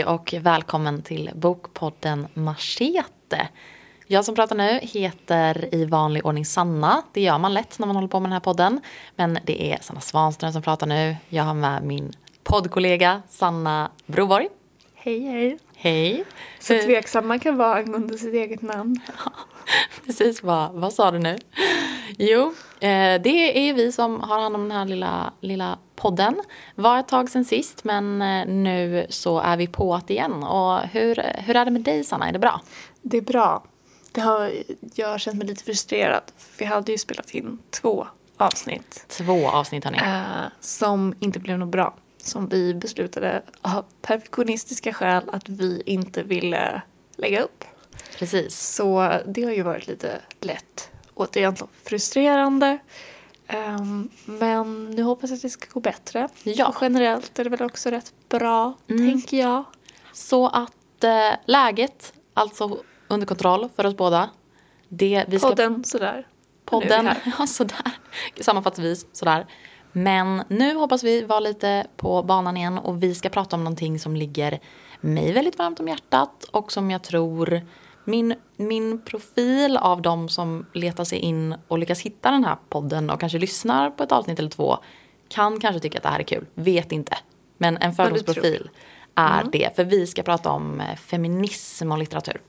Hej och välkommen till Bokpodden Machete. Jag som pratar nu heter i vanlig ordning Sanna. Det gör man lätt när man håller på med den här podden. Men det är Sanna Svanström som pratar nu. Jag har med min poddkollega Sanna Broborg. Hej hej. Hej. Så tveksam man kan vara angående sitt eget namn. Precis, vad, vad sa du nu? Jo, eh, det är vi som har hand om den här lilla, lilla podden. Var ett tag sen sist men eh, nu så är vi på att igen. Och hur, hur är det med dig Sanna, är det bra? Det är bra. Det har, jag har känt mig lite frustrerad. Vi hade ju spelat in två avsnitt. Två avsnitt har ni. Eh, som inte blev något bra. Som vi beslutade av perfektionistiska skäl att vi inte ville lägga upp. Precis. Så det har ju varit lite lätt. Återigen frustrerande. Um, men nu hoppas jag att det ska gå bättre. Ja. Och generellt är det väl också rätt bra, Mm. tänker jag. Så att eh, läget, alltså under kontroll för oss båda. Det vi ska Podden sådär. Podden, ja sådär, sammanfattningsvis sådär. Men nu hoppas vi vara lite på banan igen och vi ska prata om någonting som ligger mig väldigt varmt om hjärtat och som jag tror min, min profil av de som letar sig in och lyckas hitta den här podden och kanske lyssnar på ett avsnitt eller två kan kanske tycka att det här är kul, vet inte. Men en fördomsprofil är det, för vi ska prata om eh, feminism och litteratur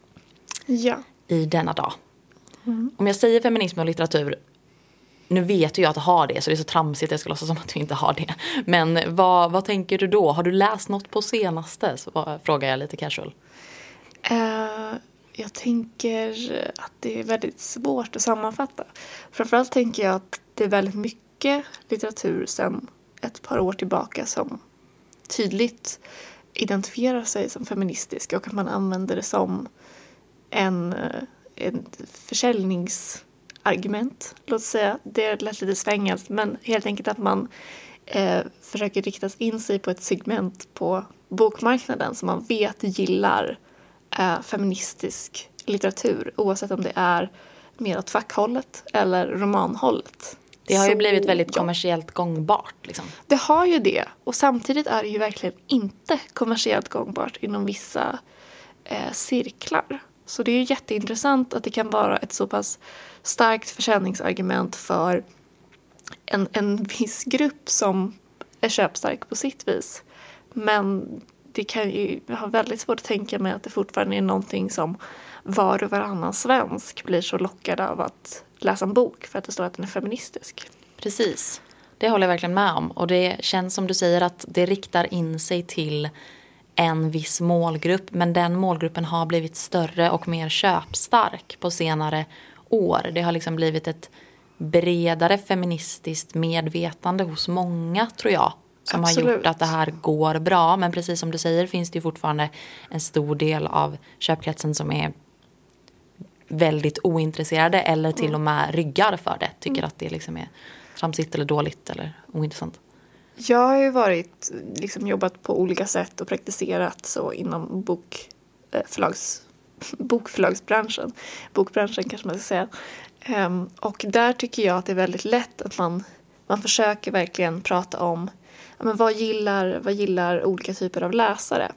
Ja. i denna dag. Om jag säger feminism och litteratur, nu vet ju jag att jag har det så det är så tramsigt att jag ska låtsas som att du inte har det. Men vad, vad tänker du då? Har du läst något på senaste? Så frågar jag lite casual. Uh, jag tänker att det är väldigt svårt att sammanfatta. Framförallt tänker jag att det är väldigt mycket litteratur sedan ett par år tillbaka som tydligt identifierar sig som feministisk och att man använder det som en, eh, en försäljnings försäljningsargument. Låt säga, det lät lite svängat men helt enkelt att man eh, försöker rikta in sig på ett segment på bokmarknaden som man vet gillar eh, feministisk litteratur oavsett om det är mer åt fackhållet eller romanhållet. Det har ju Så, blivit väldigt kommersiellt gångbart. Liksom. Det har ju det. Och samtidigt är det ju verkligen inte kommersiellt gångbart inom vissa eh, cirklar. Så det är ju jätteintressant att det kan vara ett så pass starkt försäljningsargument för en, en viss grupp som är köpstark på sitt vis. Men det kan ju, jag har väldigt svårt att tänka mig att det fortfarande är någonting som var och varannan svensk blir så lockad av att läsa en bok för att det står att den är feministisk. Precis. Det håller jag verkligen med om. Och det känns som du säger att det riktar in sig till en viss målgrupp. Men den målgruppen har blivit större och mer köpstark på senare år. Det har liksom blivit ett bredare feministiskt medvetande hos många tror jag. Som har Absolut. gjort att det här går bra. Men precis som du säger finns det ju fortfarande en stor del av köpkretsen som är väldigt ointresserade eller till och med ryggar för det. Tycker att det liksom är tramsigt eller dåligt eller ointressant. Jag har ju varit, liksom jobbat på olika sätt och praktiserat så inom bok, eh, förlags, bokförlagsbranschen. Bokbranschen kanske man ska säga. Um, och där tycker jag att det är väldigt lätt att man, man försöker verkligen prata om ja, men vad, gillar, vad gillar olika typer av läsare.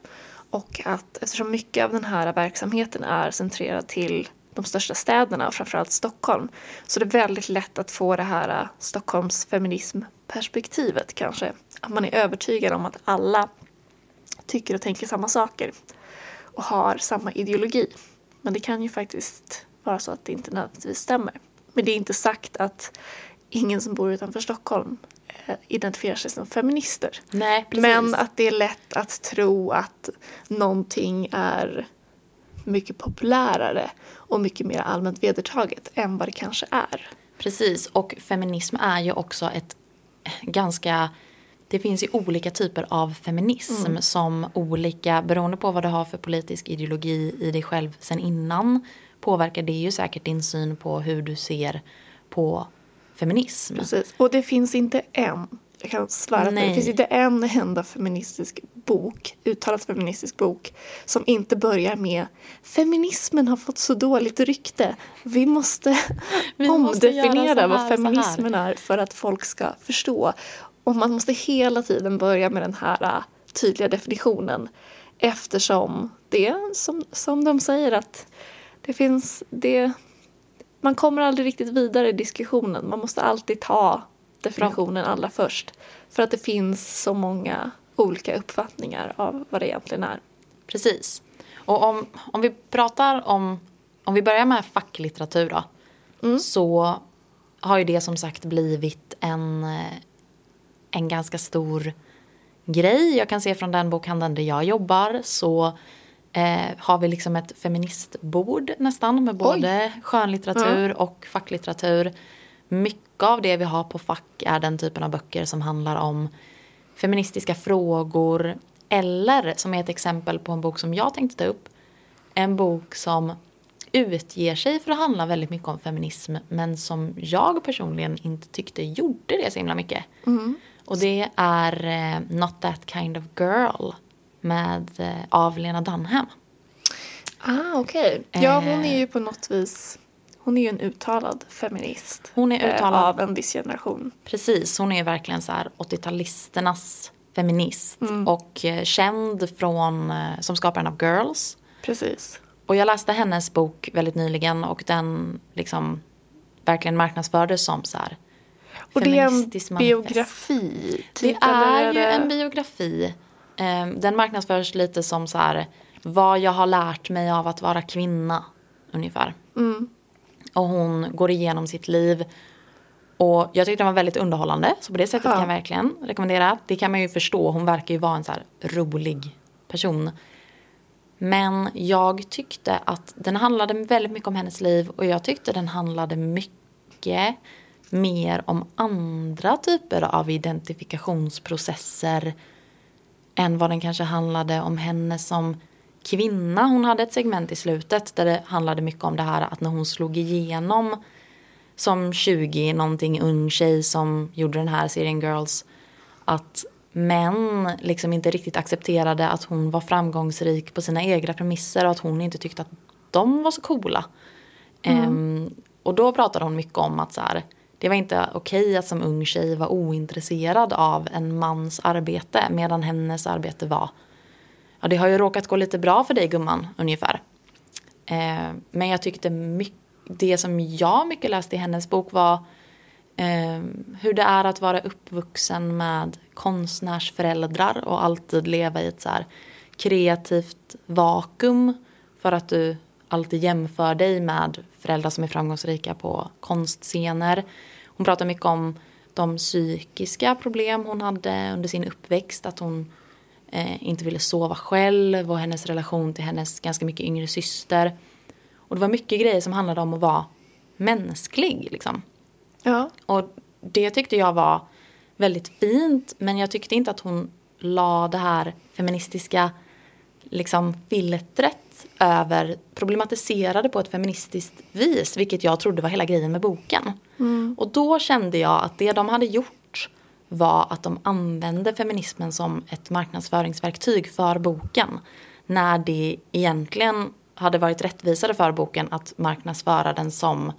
Och att eftersom mycket av den här verksamheten är centrerad till de största städerna och framförallt Stockholm så det är väldigt lätt att få det här äh, Stockholms feminismperspektivet kanske. Att man är övertygad om att alla tycker och tänker samma saker och har samma ideologi. Men det kan ju faktiskt vara så att det inte nödvändigtvis stämmer. Men det är inte sagt att ingen som bor utanför Stockholm eh, identifierar sig som feminister. Nej, precis. Men att det är lätt att tro att någonting är mycket populärare och mycket mer allmänt vedertaget än vad det kanske är. Precis, och feminism är ju också ett ganska... Det finns ju olika typer av feminism som olika, beroende på vad du har för politisk ideologi i dig själv sen innan, påverkar det ju säkert din syn på hur du ser på feminism. Precis. Och det finns inte en, jag kan svära på det, det finns inte en enda feministisk bok, uttalat feministisk bok, som inte börjar med feminismen har fått så dåligt rykte. Vi måste Vi måste omdefiniera här, vad så här." feminismen är för att folk ska förstå. Och man måste hela tiden börja med den här äh, tydliga definitionen. Eftersom det som, som de säger att det finns det man kommer aldrig riktigt vidare i diskussionen. Man måste alltid ta definitionen allra först. För att det finns så många olika uppfattningar av vad det egentligen är. Precis. Och om, om vi pratar om, om vi börjar med facklitteratur då. Mm. Så har ju det som sagt blivit en, en ganska stor grej. Jag kan se från den bokhandeln där jag jobbar så eh, har vi liksom ett feministbord nästan med både skönlitteratur och facklitteratur. Mycket av det vi har på fack är den typen av böcker som handlar om feministiska frågor eller som är ett exempel på en bok som jag tänkte ta upp. En bok som utger sig för att handla väldigt mycket om feminism men som jag personligen inte tyckte gjorde det så himla mycket. Och det är eh, Not That Kind of Girl med, eh, av Lena Dunham. Ah, okej. Ja, hon är ju på något vis... Hon är ju en uttalad feminist. Hon är eh, uttalad. Av en viss generation. Precis, hon är verkligen så här 80-talisternas feminist och eh, känd från, eh, som skaparen av Girls. Precis. Och jag läste hennes bok väldigt nyligen och den liksom verkligen marknadsfördes som så här Och det är en biografi. Det typ, är eller ju det- en biografi. Eh, Den marknadsförs lite som så här vad jag har lärt mig av att vara kvinna ungefär. Mm. Och hon går igenom sitt liv. Och jag tyckte den var väldigt underhållande. Så på det sättet Ja. kan jag verkligen rekommendera. Det kan man ju förstå. Hon verkar ju vara en så här rolig person. Men jag tyckte att den handlade väldigt mycket om hennes liv. Och jag tyckte den handlade mycket mer om andra typer av identifikationsprocesser än vad den kanske handlade om henne som kvinna. Hon hade ett segment i slutet där det handlade mycket om det här att när hon slog igenom som 20 någonting ung tjej som gjorde den här serien Girls att män liksom inte riktigt accepterade att hon var framgångsrik på sina egna premisser och att hon inte tyckte att de var så coola. Ehm, och då pratade hon mycket om att så här, det var inte okej att som ung tjej vara ointresserad av en mans arbete medan hennes arbete var ja det har ju råkat gå lite bra för dig gumman ungefär. Eh, men jag tyckte mycket, det som jag mycket läste i hennes bok var eh, hur det är att vara uppvuxen med konstnärsföräldrar och alltid leva i ett så här kreativt vakuum för att du alltid jämför dig med föräldrar som är framgångsrika på konstscener. Hon pratar mycket om de psykiska problem hon hade under sin uppväxt. Att hon eh, inte ville sova själv och hennes relation till hennes ganska mycket yngre syster. Och det var mycket grejer som handlade om att vara mänsklig. Liksom. Ja. Och det tyckte jag var väldigt fint. Men jag tyckte inte att hon la det här feministiska liksom, filtret över, problematiserade på ett feministiskt vis. Vilket jag trodde var hela grejen med boken. Och då kände jag att det de hade gjort var att de använde feminismen som ett marknadsföringsverktyg för boken. När det egentligen hade varit rättvisare för boken att marknadsföra den som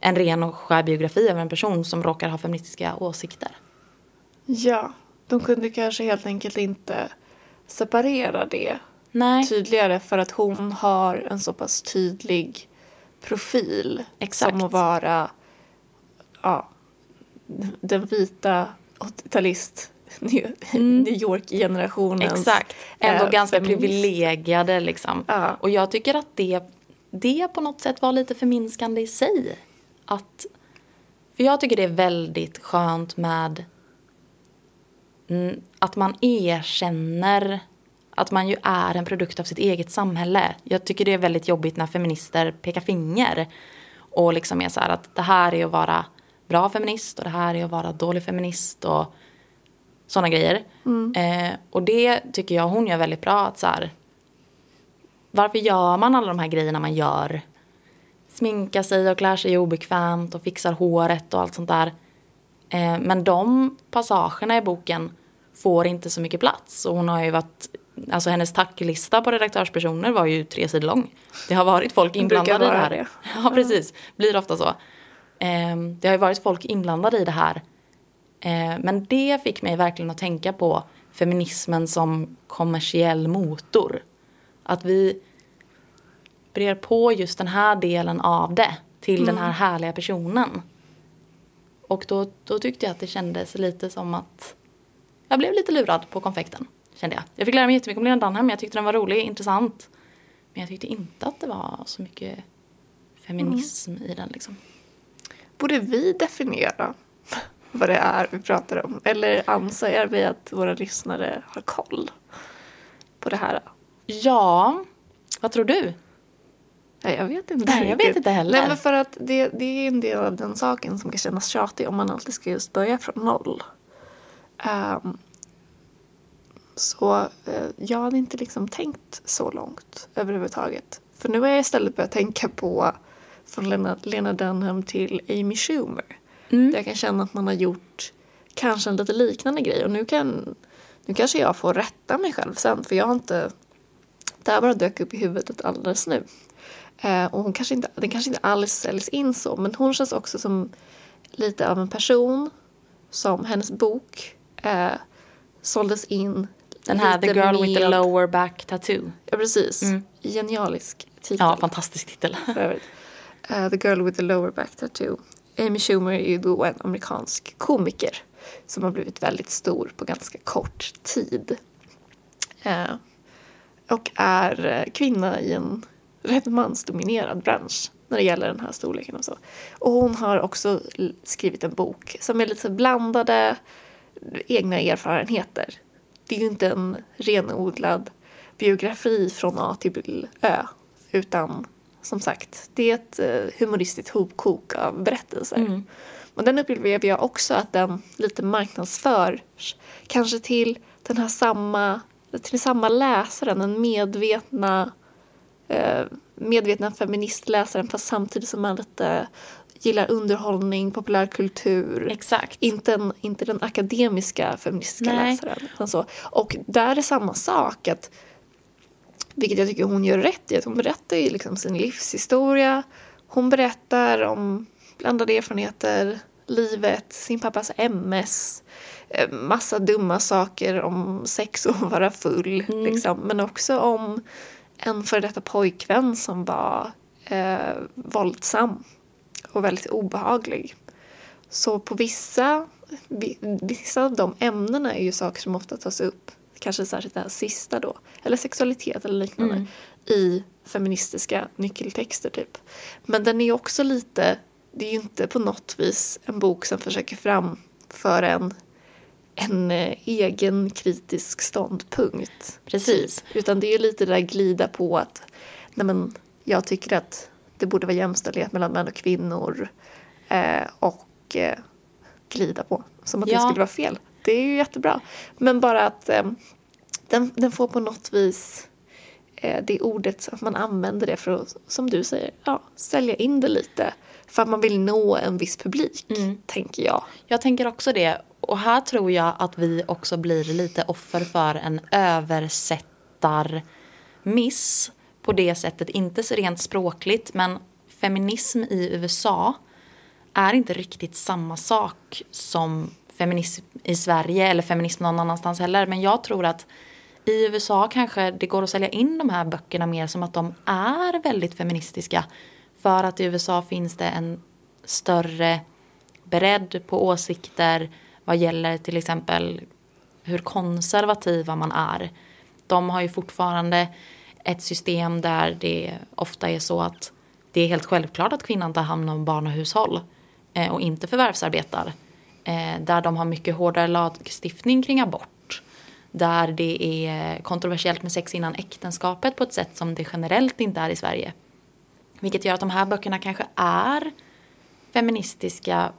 en ren och skär biografi av en person som råkar ha feministiska åsikter. ja. De kunde kanske helt enkelt inte separera det Nej, tydligare för att hon har en så pass tydlig profil. Exakt. Som att vara ja, den vita 80-talist New New York-generationens exakt. Ändå eh, ganska feminist. privilegierade liksom. Ja. Och jag tycker att det, det på något sätt var lite förminskande i sig. Att, för jag tycker det är väldigt skönt med mm, att man erkänner att man ju är en produkt av sitt eget samhälle. Jag tycker det är väldigt jobbigt när feminister pekar finger och liksom är så här att det här är att vara bra feminist och det här är att vara dålig feminist och sådana grejer. Eh, och det tycker jag hon gör väldigt bra. att så här, Varför gör man alla de här grejerna man gör? Sminkar sig och klär sig obekvämt och fixar håret och allt sånt där. Eh, men de passagerna i boken får inte så mycket plats. Och hon har ju varit, alltså hennes tacklista på redaktörspersoner var ju tre sidor lång. Det har varit folk inblandade i det här. det. Ja, precis. Blir ofta så. Eh, det har ju varit folk inblandade i det här. Eh, men det fick mig verkligen att tänka på feminismen som kommersiell motor. Att vi brer på just den här delen av det till den här härliga personen. Och då, då tyckte jag att det kändes lite som att jag blev lite lurad på konfekten. Kände jag. Jag fick lära mig jättemycket om Lena Dunham. Jag tyckte den var rolig, intressant. Men jag tyckte inte att det var så mycket feminism i den liksom. Borde vi definiera vad det är vi pratar om? Eller anser vi att våra lyssnare har koll på det här? Ja, vad tror du? Nej, jag vet inte. Nej, jag vet inte heller. Nej, men för att det, det är en del av den saken som kan kännas tjatig om man alltid ska just börja från noll. Ehm, så eh, jag hade inte liksom tänkt så långt överhuvudtaget. För nu har jag istället börjat tänka på från Lena, Lena Dunham till Amy Schumer. Mm. Där jag kan känna att man har gjort kanske en lite liknande grej. Och nu, kan, nu kanske jag får rätta mig själv sen. För jag har inte... Det här bara dök upp i huvudet alldeles nu. Eh, och hon kanske inte, den kanske inte alls säljs in så. Men hon känns också som lite av en person som hennes bok eh, såldes in Den här The Girl with the med- Lower Back Tattoo. Ja, precis. Mm. Genialisk titel. Ja, fantastisk titel. Eh, the Girl with the Lower Back Tattoo. Amy Schumer är ju då en amerikansk komiker som har blivit väldigt stor på ganska kort tid. Eh, och är kvinna i en rätt mansdominerad bransch när det gäller den här storleken och så. Och hon har också skrivit en bok som är lite blandade egna erfarenheter. Det är ju inte en renodlad biografi från A till Ö utan som sagt, det är ett eh, humoristiskt hopkok av berättelser. Mm. Och den upplever jag också att den lite marknadsförs kanske till den här samma, till samma läsaren, den medvetna medvetna feministläsaren fast samtidigt som man lite gillar underhållning, populärkultur. Exakt. Inte, en, inte den akademiska feministiska Nej. läsaren. Utan så. Och där är samma sak. Att, vilket jag tycker hon gör rätt i. Att hon berättar ju liksom sin livshistoria. Hon berättar om blandade erfarenheter, livet, sin pappas MS. eh, Massa dumma saker om sex och vara full. Liksom. Men också om en före detta pojkvän som var eh, våldsam och väldigt obehaglig. Så på vissa, vi- vissa av de ämnena är ju saker som ofta tas upp, kanske särskilt det här sista då, eller sexualitet eller liknande, i feministiska nyckeltexter typ. Men den är också lite, det är ju inte på något vis en bok som försöker framföra en, en eh, egen kritisk ståndpunkt. Precis. Utan det är lite det där glida på att nej men, jag tycker att det borde vara jämställdhet mellan män och kvinnor. Eh, och eh, glida på. Som att det Ja. skulle vara fel. Det är ju jättebra. Men bara att eh, den, den får på något vis eh, det ordet, att man använder det för att, som du säger, ja, sälja in det lite. För att man vill nå en viss publik, tänker jag. Jag tänker också det. Och här tror jag att vi också blir lite offer för en översättarmiss på det sättet. Inte så rent språkligt, men feminism i USA är inte riktigt samma sak som feminism i Sverige eller feminism någon annanstans heller. Men jag tror att i USA kanske det går att sälja in de här böckerna mer som att de är väldigt feministiska. För att i USA finns det en större bredd på åsikter vad gäller till exempel hur konservativa man är. De har ju fortfarande ett system där det ofta är så att det är helt självklart att kvinnan tar hand om barn och hushåll eh, och inte förvärvsarbetar. Eh, där de har mycket hårdare lagstiftning kring abort. Där det är kontroversiellt med sex innan äktenskapet på ett sätt som det generellt inte är i Sverige. Vilket gör att de här böckerna kanske är feministiska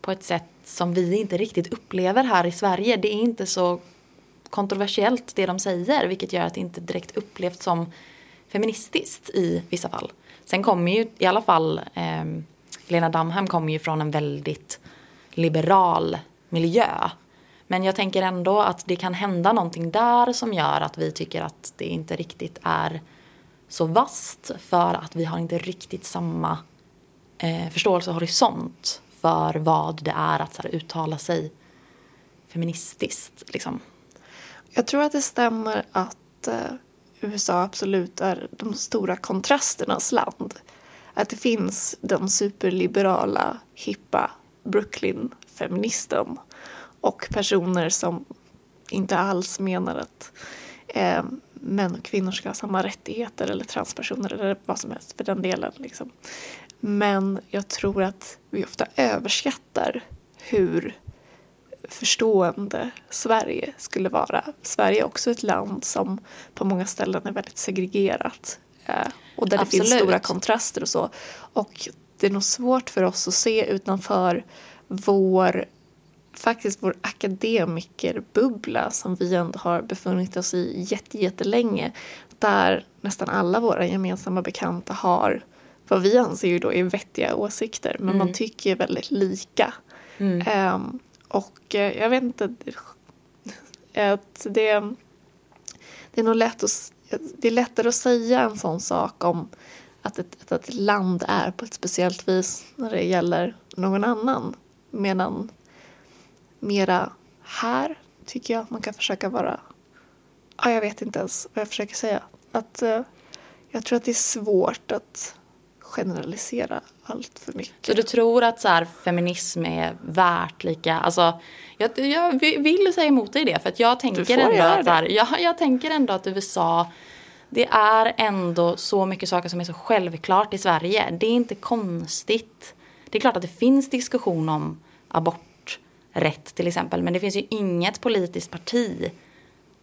på ett sätt som vi inte riktigt upplever här i Sverige. Det är inte så kontroversiellt det de säger vilket gör att det inte direkt upplevs som feministiskt i vissa fall. Sen kommer ju i alla fall eh, Lena Damham kommer ju från en väldigt liberal miljö. Men jag tänker ändå att det kan hända någonting där som gör att vi tycker att det inte riktigt är så vast för att vi har inte riktigt samma eh, förståelse och horisont för vad det är att så här, uttala sig feministiskt. Liksom. Jag tror att det stämmer att eh, USA absolut är de stora kontrasternas land. Att det finns den superliberala, hippa Brooklyn-feministen och personer som inte alls menar att eh, män och kvinnor ska ha samma rättigheter eller transpersoner eller vad som helst för den delen. Liksom. Men jag tror att vi ofta överskattar hur förstående Sverige skulle vara. Sverige är också ett land som på många ställen är väldigt segregerat. Eh, och där Absolut. det finns stora kontraster och så. Och det är nog svårt för oss att se utanför vår faktiskt vår akademikerbubbla som vi ändå har befunnit oss i jättelänge. Där nästan alla våra gemensamma bekanta har vad vi anser ju då är vettiga åsikter men mm. man tycker väldigt lika. Mm. Um, och uh, jag vet inte, att det, det är nog lätt att, det är lättare att säga en sån sak om att ett, att ett land är på ett speciellt vis när det gäller någon annan. Medan mera här tycker jag att man kan försöka vara, ja, jag vet inte ens vad jag försöker säga. Att uh, jag tror att det är svårt att generalisera allt för mycket. Så du tror att så här, feminism är värt lika, alltså jag, jag vill säga emot dig det för att jag tänker ändå att så här, jag, jag tänker ändå att USA det är ändå så mycket saker som är så självklart i Sverige. Det är inte konstigt. Det är klart att det finns diskussion om aborträtt till exempel. Men det finns ju inget politiskt parti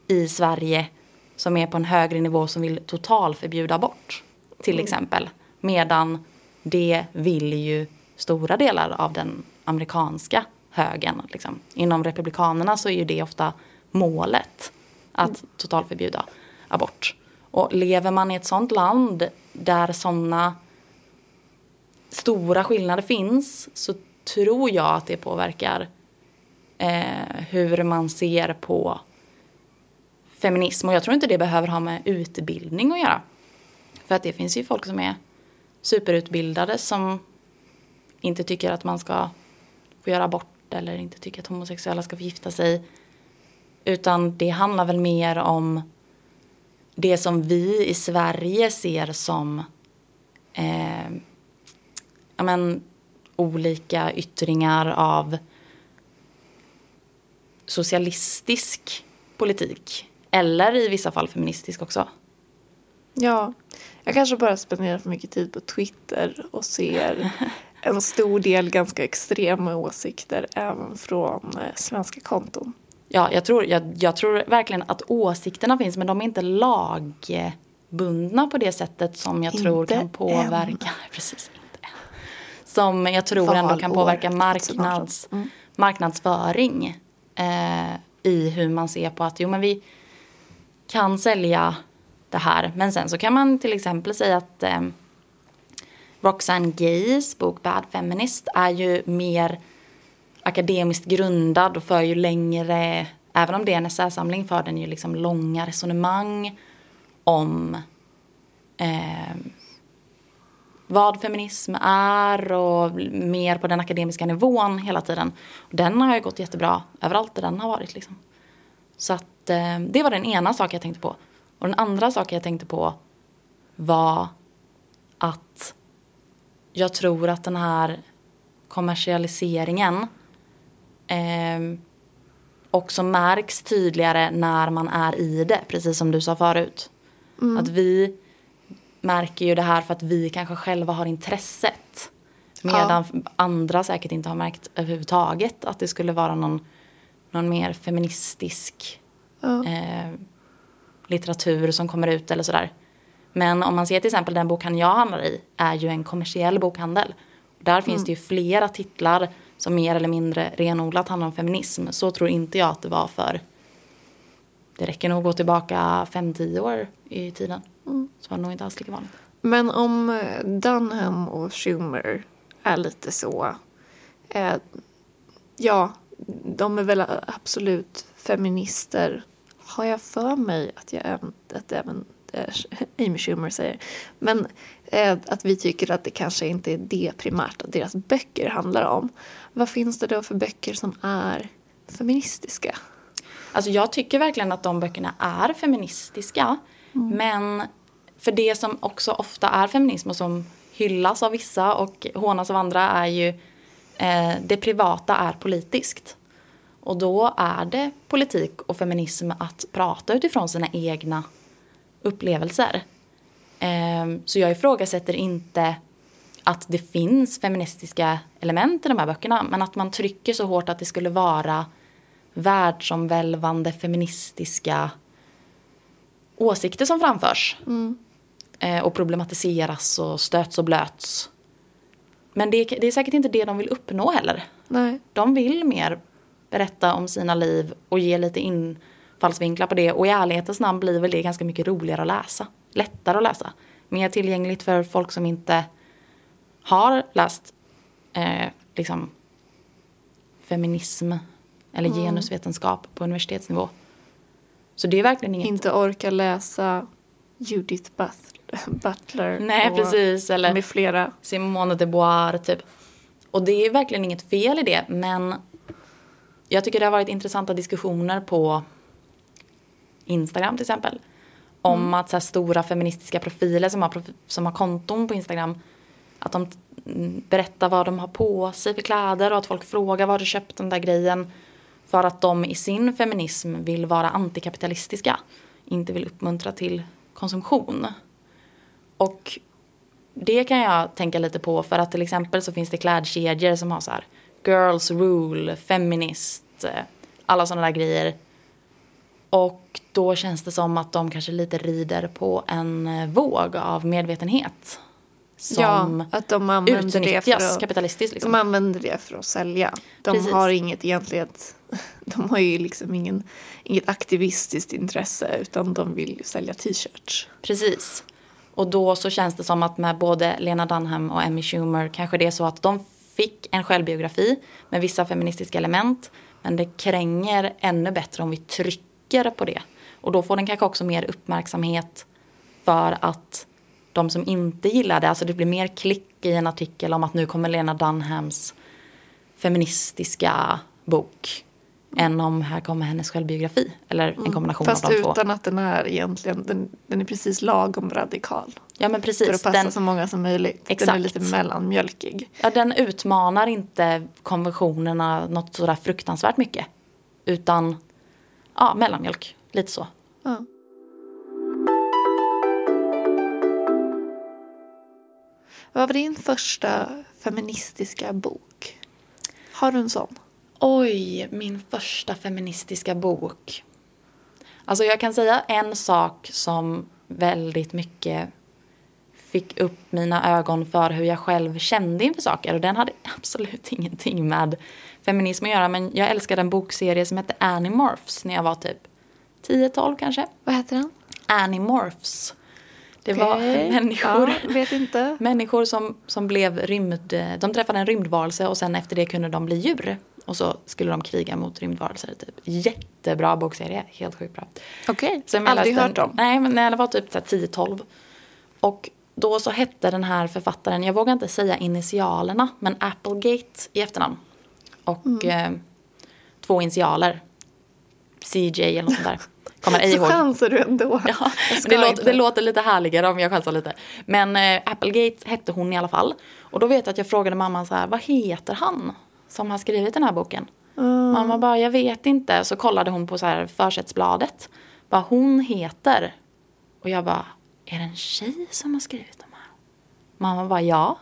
i Sverige som är på en högre nivå som vill totalförbjuda abort. Till mm. exempel. Medan det vill ju stora delar av den amerikanska högern. Liksom. Inom republikanerna så är ju det ofta målet att totalförbjuda abort. Och lever man i ett sånt land där såna stora skillnader finns så tror jag att det påverkar eh, hur man ser på feminism. Och jag tror inte det behöver ha med utbildning att göra. För att det finns ju folk som är superutbildade som inte tycker att man ska få göra abort eller inte tycker att homosexuella ska få gifta sig. Utan det handlar väl mer om det som vi i Sverige ser som eh, ja, men, olika yttringar av socialistisk politik. Eller i vissa fall feministisk också. Ja, jag kanske bara spenderar för mycket tid på Twitter och ser en stor del ganska extrema åsikter även från eh, svenska konton. Ja, jag tror, jag, jag tror verkligen att åsikterna finns men de är inte lagbundna på det sättet som jag inte tror kan påverka. Än. Precis, inte än. Som jag tror Valår, ändå kan påverka marknads, mm. marknadsföring eh, i hur man ser på att jo men vi kan sälja det här. Men sen så kan man till exempel säga att eh, Roxane Gays bok Bad Feminist är ju mer akademiskt grundad och för ju längre, även om det är en essäsamling, för den ju liksom långa resonemang om eh, vad feminism är och mer på den akademiska nivån hela tiden. Den har ju gått jättebra överallt där den har varit. Liksom. Så att, eh, det var den ena saken jag tänkte på. Och den andra saken jag tänkte på var att jag tror att den här kommersialiseringen eh, också märks tydligare när man är i det, precis som du sa förut. Mm. Att vi märker ju det här för att vi kanske själva har intresset. Medan ja. andra säkert inte har märkt överhuvudtaget att det skulle vara någon, någon mer feministisk ja. eh, litteratur som kommer ut eller sådär. Men om man ser till exempel den bokhandeln jag handlar i är ju en kommersiell bokhandel. Där mm. finns det ju flera titlar som mer eller mindre renodlat handlar om feminism. Så tror inte jag att det var för det räcker nog att gå tillbaka 5-10 år i tiden. Mm. Så var det nog inte alls lika vanligt. Men om eh, Dunham och Schumer är lite så. Eh, ja, de är väl absolut feminister. Har jag för mig att, jag att även eh, Amy Schumer säger. Men eh, att vi tycker att det kanske inte är det primärt att deras böcker handlar om. Vad finns det då för böcker som är feministiska? Alltså jag tycker verkligen att de böckerna är feministiska. Men för det som också ofta är feminism och som hyllas av vissa och hånas av andra är ju eh, det privata är politiskt. Och då är det politik och feminism att prata utifrån sina egna upplevelser. Eh, så jag ifrågasätter inte att det finns feministiska element i de här böckerna men att man trycker så hårt att det skulle vara världsomvälvande feministiska åsikter som framförs. Eh, och problematiseras och stöts och blöts. Men det, det är säkert inte det de vill uppnå heller. Nej. De vill mer berätta om sina liv och ge lite infallsvinklar på det. Och i ärlighetens namn blir väl det ganska mycket roligare att läsa. Lättare att läsa. Mer tillgängligt för folk som inte har läst eh, liksom feminism eller genusvetenskap på universitetsnivå. Så det är verkligen inget... Inte orka läsa Judith Butler. Nej, och precis. Eller Med flera. Simone de Beauvoir, typ. Och det är verkligen inget fel i det, men jag tycker det har varit intressanta diskussioner på Instagram till exempel. Om att så stora feministiska profiler som har, som har konton på Instagram, att de mm, berättar vad de har på sig för kläder och att folk frågar var du köpt den där grejen. För att de i sin feminism vill vara antikapitalistiska. Inte vill uppmuntra till konsumtion. Och det kan jag tänka lite på för att till exempel så finns det klädkedjor som har så här girls rule, feminist, alla sådana där grejer. Och då känns det som att de kanske lite rider på en eh, våg av medvetenhet. Som ja, att de använder det för utnyttjas att, kapitalistiskt. Liksom. de använder det för att sälja. De Precis. har inget egentligen, de har ju liksom ingen, inget aktivistiskt intresse utan de vill ju sälja t-shirts. Precis. Och då så känns det som att med både Lena Dunham och Emmy Schumer kanske det är så att de fick en självbiografi med vissa feministiska element. Men det kränger ännu bättre om vi trycker på det. Och då får den kanske också mer uppmärksamhet för att de som inte gillar det, alltså det blir mer klick i en artikel om att nu kommer Lena Dunhams feministiska bok. Än om här kommer hennes självbiografi. Eller en kombination Fast av de två. utan att den är egentligen, den, den är precis lagom radikal. Ja men precis. För att passa Den- så många som möjligt. Den är Exakt. lite mellanmjölkig. Ja, den utmanar inte konventionerna något sådär fruktansvärt mycket. Utan, ja, mellanmjölk. Lite så. Ja. Vad var din första feministiska bok? Har du en sån? Oj, min första feministiska bok. Alltså jag kan säga en sak som väldigt mycket fick upp mina ögon för hur jag själv kände inför saker. Och den hade absolut ingenting med feminism att göra. Men jag älskade en bokserie som hette Animorphs när jag var typ 10-12 kanske. Vad heter den? Animorphs. Det var Okej. människor. Ja, vet inte. Människor som, som blev rymd... De träffade en rymdvarelse och sen efter det kunde de bli djur. Och så skulle de kriga mot rymdvarelser. Typ. Jättebra bokserie. Helt sjukt bra. Okej, jag aldrig hört om. Nej, men när jag var typ så här 10-12. Och då så hette den här författaren, jag vågar inte säga initialerna, men Applegate i efternamn. Och Mm. eh, två initialer. CJ eller något sånt där. Kommer ej Så ihåg. chansar du ändå. Ja, det, låter, det låter lite härligare om jag chansar lite. Men eh, Applegate hette hon i alla fall. Och då vet jag att jag frågade mamman så här, vad heter han som har skrivit den här boken? Mamma bara, jag vet inte. Så kollade hon på så här försättsbladet. Vad hon heter. Och jag bara, är det en tjej som har skrivit de här? Mamma bara, ja.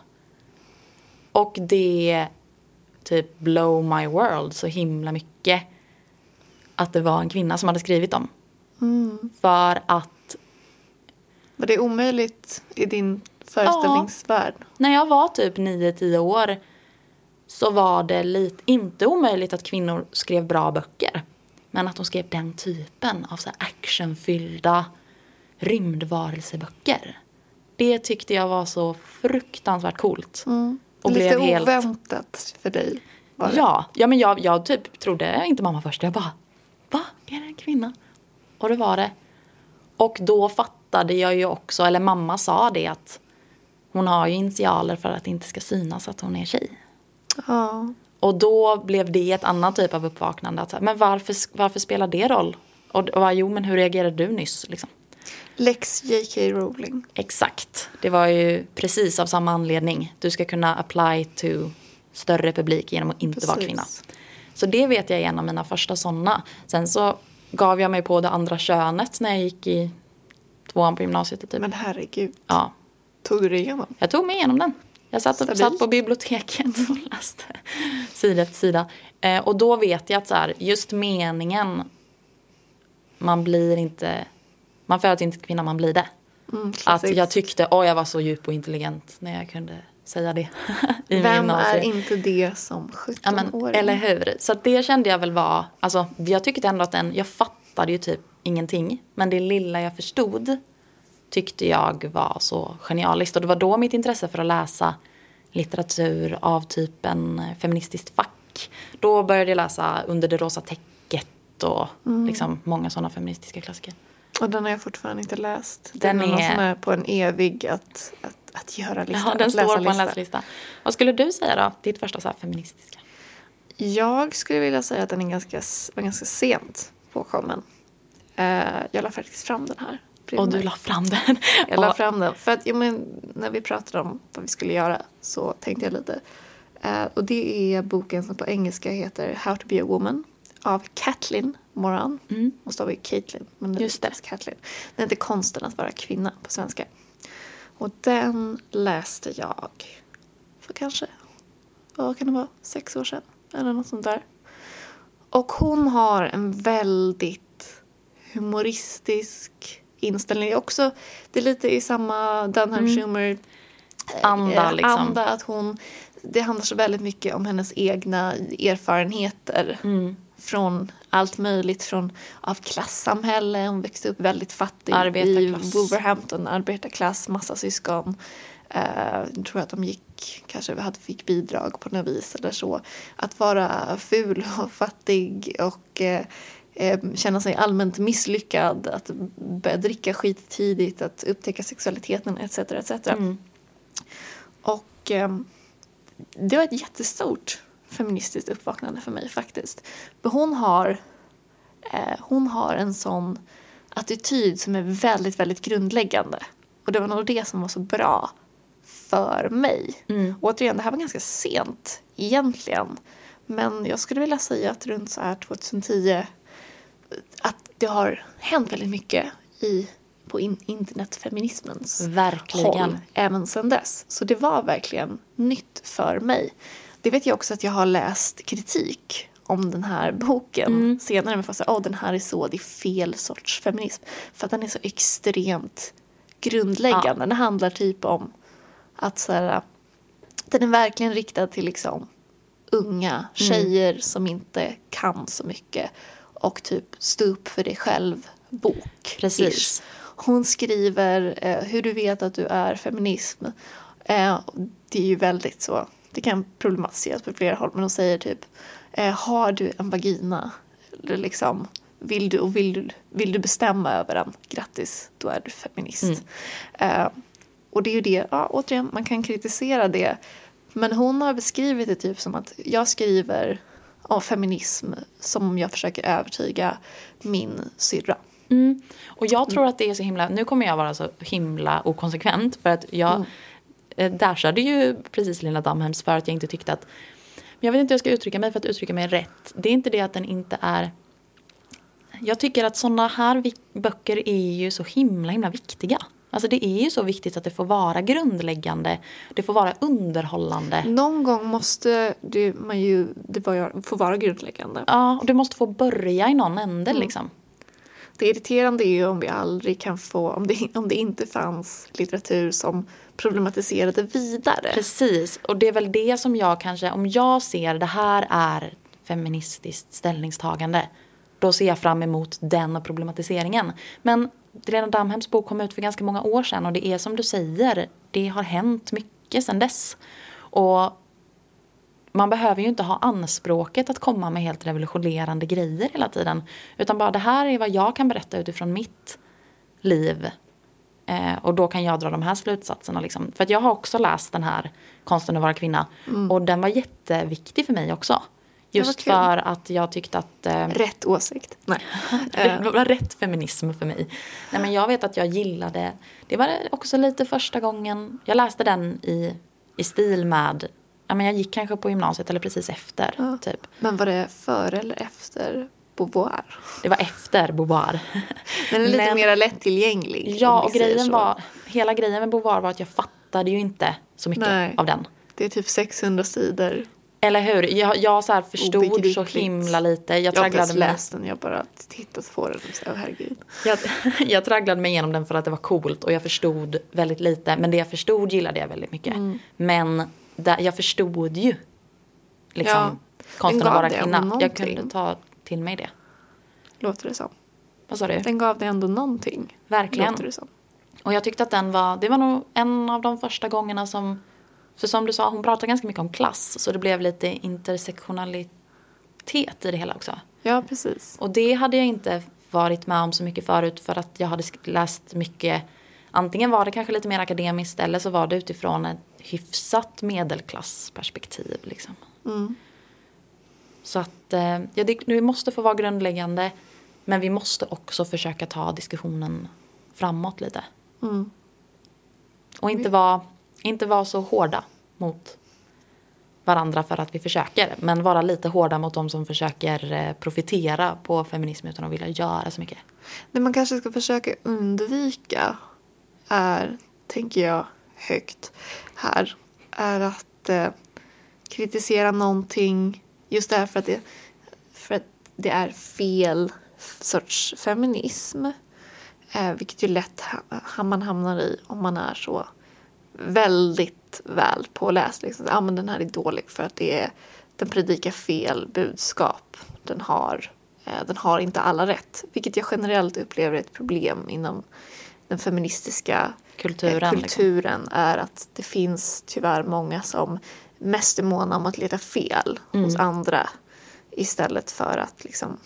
Och det typ blow my world så himla mycket. Att det var en kvinna som hade skrivit dem. För att Var det omöjligt i din föreställningsvärld? när jag var typ 9-10 år så var det lite, inte omöjligt att kvinnor skrev bra böcker. Men att de skrev den typen av så actionfyllda rymdvarelseböcker. Det tyckte jag var så fruktansvärt coolt. Och Lite blev helt... oväntat för dig. Ja, ja men jag, jag typ trodde inte mamma först. Jag bara, va? Är det en kvinna? Och det var det. Och då fattade jag ju också, eller mamma sa det att hon har ju initialer för att det inte ska synas att hon är tjej. Ja. Och då blev det ett annat typ av uppvaknande. Att, men varför, varför spelar det roll? Och, och jo, men hur reagerade du nyss? Liksom? Lex J.K. Rowling. Exakt. Det var ju precis av samma anledning. Du ska kunna apply to större publik genom att inte Precis. vara kvinna. Så det vet jag är en av mina första sådana. Sen så gav jag mig på det andra könet när jag gick i tvåan på gymnasiet. Typ. Men herregud, Ja, tog du det igenom? jag tog mig igenom den. Jag satt, Stabilt. satt på biblioteket och läste sida efter sida. Eh, och då vet jag att så här, just meningen, man blir inte, man föds inte kvinna, man blir det. Mm, Att jag tyckte, åh jag var så djup och intelligent när jag kunde säga det. i Vem är inte det som 17-åring? Ja, eller hur? Så att det kände jag väl var, alltså jag tyckte ändå att den, jag fattade ju typ ingenting. Men det lilla jag förstod tyckte jag var så genialiskt. Och det var då mitt intresse för att läsa litteratur av typen feministiskt fack. Då började jag läsa Under det rosa täcket och Mm. liksom många sådana feministiska klassiker. Och den har jag fortfarande inte läst. Den Den är någon på en evig att, att, att göra-lista. Ja, den står på en läslista. Vad skulle du säga då? Ditt första så här feministiska? Jag skulle vilja säga att den är ganska, var ganska sent påkommen. Uh, jag la faktiskt fram den här. Och du la fram den. Jag la fram den. För att ja, men, när vi pratade om vad vi skulle göra så tänkte jag lite. Eh, och det är boken som på engelska heter How to be a woman av Kathleen Moran. Mm. Hon stavar ju Caitlyn, men det Just det. är Kathleen. Den heter Konsten att vara kvinna på svenska. Och den läste jag för kanske, vad kan det vara, sex år sedan eller något sånt där. Och hon har en väldigt humoristisk inställning. Det är också, det är lite i samma Dunham Schumer eh, Anda, eh, liksom. anda att hon, det handlar så väldigt mycket om hennes egna erfarenheter Mm. från allt möjligt från av klassamhälle. Hon växte upp väldigt fattig i. Wolverhampton, arbetarklass, massa syskon. Jag tror att de gick, kanske hade, fick bidrag på något vis eller så. Att vara ful och fattig och eh, eh, känna sig allmänt misslyckad, att börja dricka skit tidigt, att upptäcka sexualiteten etc. etc. Mm. Och eh, det var ett jättestort feministiskt uppvaknande för mig faktiskt. För hon har, eh, hon har en sån attityd som är väldigt, väldigt grundläggande. Och det var nog det som var så bra för mig. Mm. Återigen, det här var ganska sent egentligen. Men jag skulle vilja säga att runt så här 2010 att det har hänt väldigt mycket i, på in, internetfeminismens Verkligen. håll även sedan dess. Så det var verkligen nytt för mig. Det vet jag också att jag har läst kritik om den här boken Mm. senare. Men fast åh den här är så, det är fel sorts feminism. För att den är så extremt grundläggande. Den handlar typ om att så här, den är verkligen riktad till liksom unga Mm. tjejer som inte kan så mycket och typ stå upp för dig själv bok. Precis. Ish. Hon skriver eh, hur du vet att du är feminism. Eh, det är ju väldigt så, det kan problematiseras på flera håll men hon säger typ eh, har du en vagina? Eller liksom vill du och vill du, vill du bestämma över den? Grattis, då är du feminist. Mm. Eh, och det är ju det, ja, återigen, man kan kritisera det. Men hon har beskrivit det typ som att jag skriver om feminism som om jag försöker övertyga min syrra. Mm. Och jag tror att det är så himla, nu kommer jag vara så himla okonsekvent för att jag Mm. mm. dashade ju precis Lina Damhems för att jag inte tyckte att, men jag vet inte hur jag ska uttrycka mig för att uttrycka mig rätt. Det är inte det att den inte är, jag tycker att sådana här böcker är ju så himla himla viktiga. Alltså det är ju så viktigt att det får vara grundläggande, det får vara underhållande. Någon gång måste det, man ju, det få vara grundläggande. Ja, och det måste få börja i någon ände Mm. liksom. Det irriterande är ju om vi aldrig kan få, om det, om det inte fanns litteratur som problematiserade vidare. Precis, och det är väl det som jag kanske, om jag ser det här är feministiskt ställningstagande, då ser jag fram emot den problematiseringen. Men Lena Damhems bok kom ut för ganska många år sedan och det är som du säger, det har hänt mycket sedan dess. Och man behöver ju inte ha anspråket att komma med helt revolutionerande grejer hela tiden. Utan bara det här är vad jag kan berätta utifrån mitt liv. Eh, och då kan jag dra de här slutsatserna. Liksom. För att jag har också läst den här Konsten att vara kvinna. Och den var jätteviktig för mig också. Just för att jag tyckte att eh, Rätt åsikt. Nej. det var rätt feminism för mig. Nej, men jag vet att jag gillade, det var också lite första gången, jag läste den i, i stil med, ja, men jag gick kanske på gymnasiet eller precis efter. Ja. Typ. Men var det före eller efter Beauvoir? Det var efter Beauvoir. Den är lite Men- mer lättillgänglig. Ja, och grejen var, hela grejen med Beauvoir var att jag fattade ju inte så mycket Nej. av den. Det är typ 600 sidor. Eller hur? Jag, jag så här förstod så himla lite. Jag Jag tragglade mig, läst den, jag bara tittat på den och så, oh, herregud. jag, jag tragglade mig igenom den för att det var coolt och jag förstod väldigt lite. Men det jag förstod gillade jag väldigt mycket. Mm. Men där, jag förstod ju liksom Ja, konsten att vara kvinna. Jag kunde ta till mig det. Låter det som. Vad sa du? Den gav dig ändå någonting. Verkligen. Låter det som. Och jag tyckte att den var, det var nog en av de första gångerna som, för som du sa, hon pratade ganska mycket om klass. Så det blev lite intersektionalitet i det hela också. Ja, precis. Och det hade jag inte varit med om så mycket förut för att jag hade läst mycket. Antingen var det kanske lite mer akademiskt eller så var det utifrån ett hyfsat medelklassperspektiv. Liksom. Mm. Så att eh, ja, det, vi måste få vara grundläggande men vi måste också försöka ta diskussionen framåt lite. Mm. Och inte vara, inte vara så hårda mot varandra för att vi försöker. Men vara lite hårda mot de som försöker eh, profitera på feminism utan att vilja göra så mycket. Det man kanske ska försöka undvika är, tänker jag högt här, är att eh, kritisera någonting just därför att det, för att det är fel sorts feminism. Eh, vilket ju lätt ha, man hamnar i om man är så väldigt väl påläst. Liksom. Ja, men den här är dålig för att det är, den predikar fel budskap. Den har, eh, den har inte alla rätt. Vilket jag generellt upplever är ett problem inom den feministiska Kulturen, eh, liksom. kulturen är att det finns tyvärr många som mest är måna om att leta fel hos Mm. andra istället för att liksom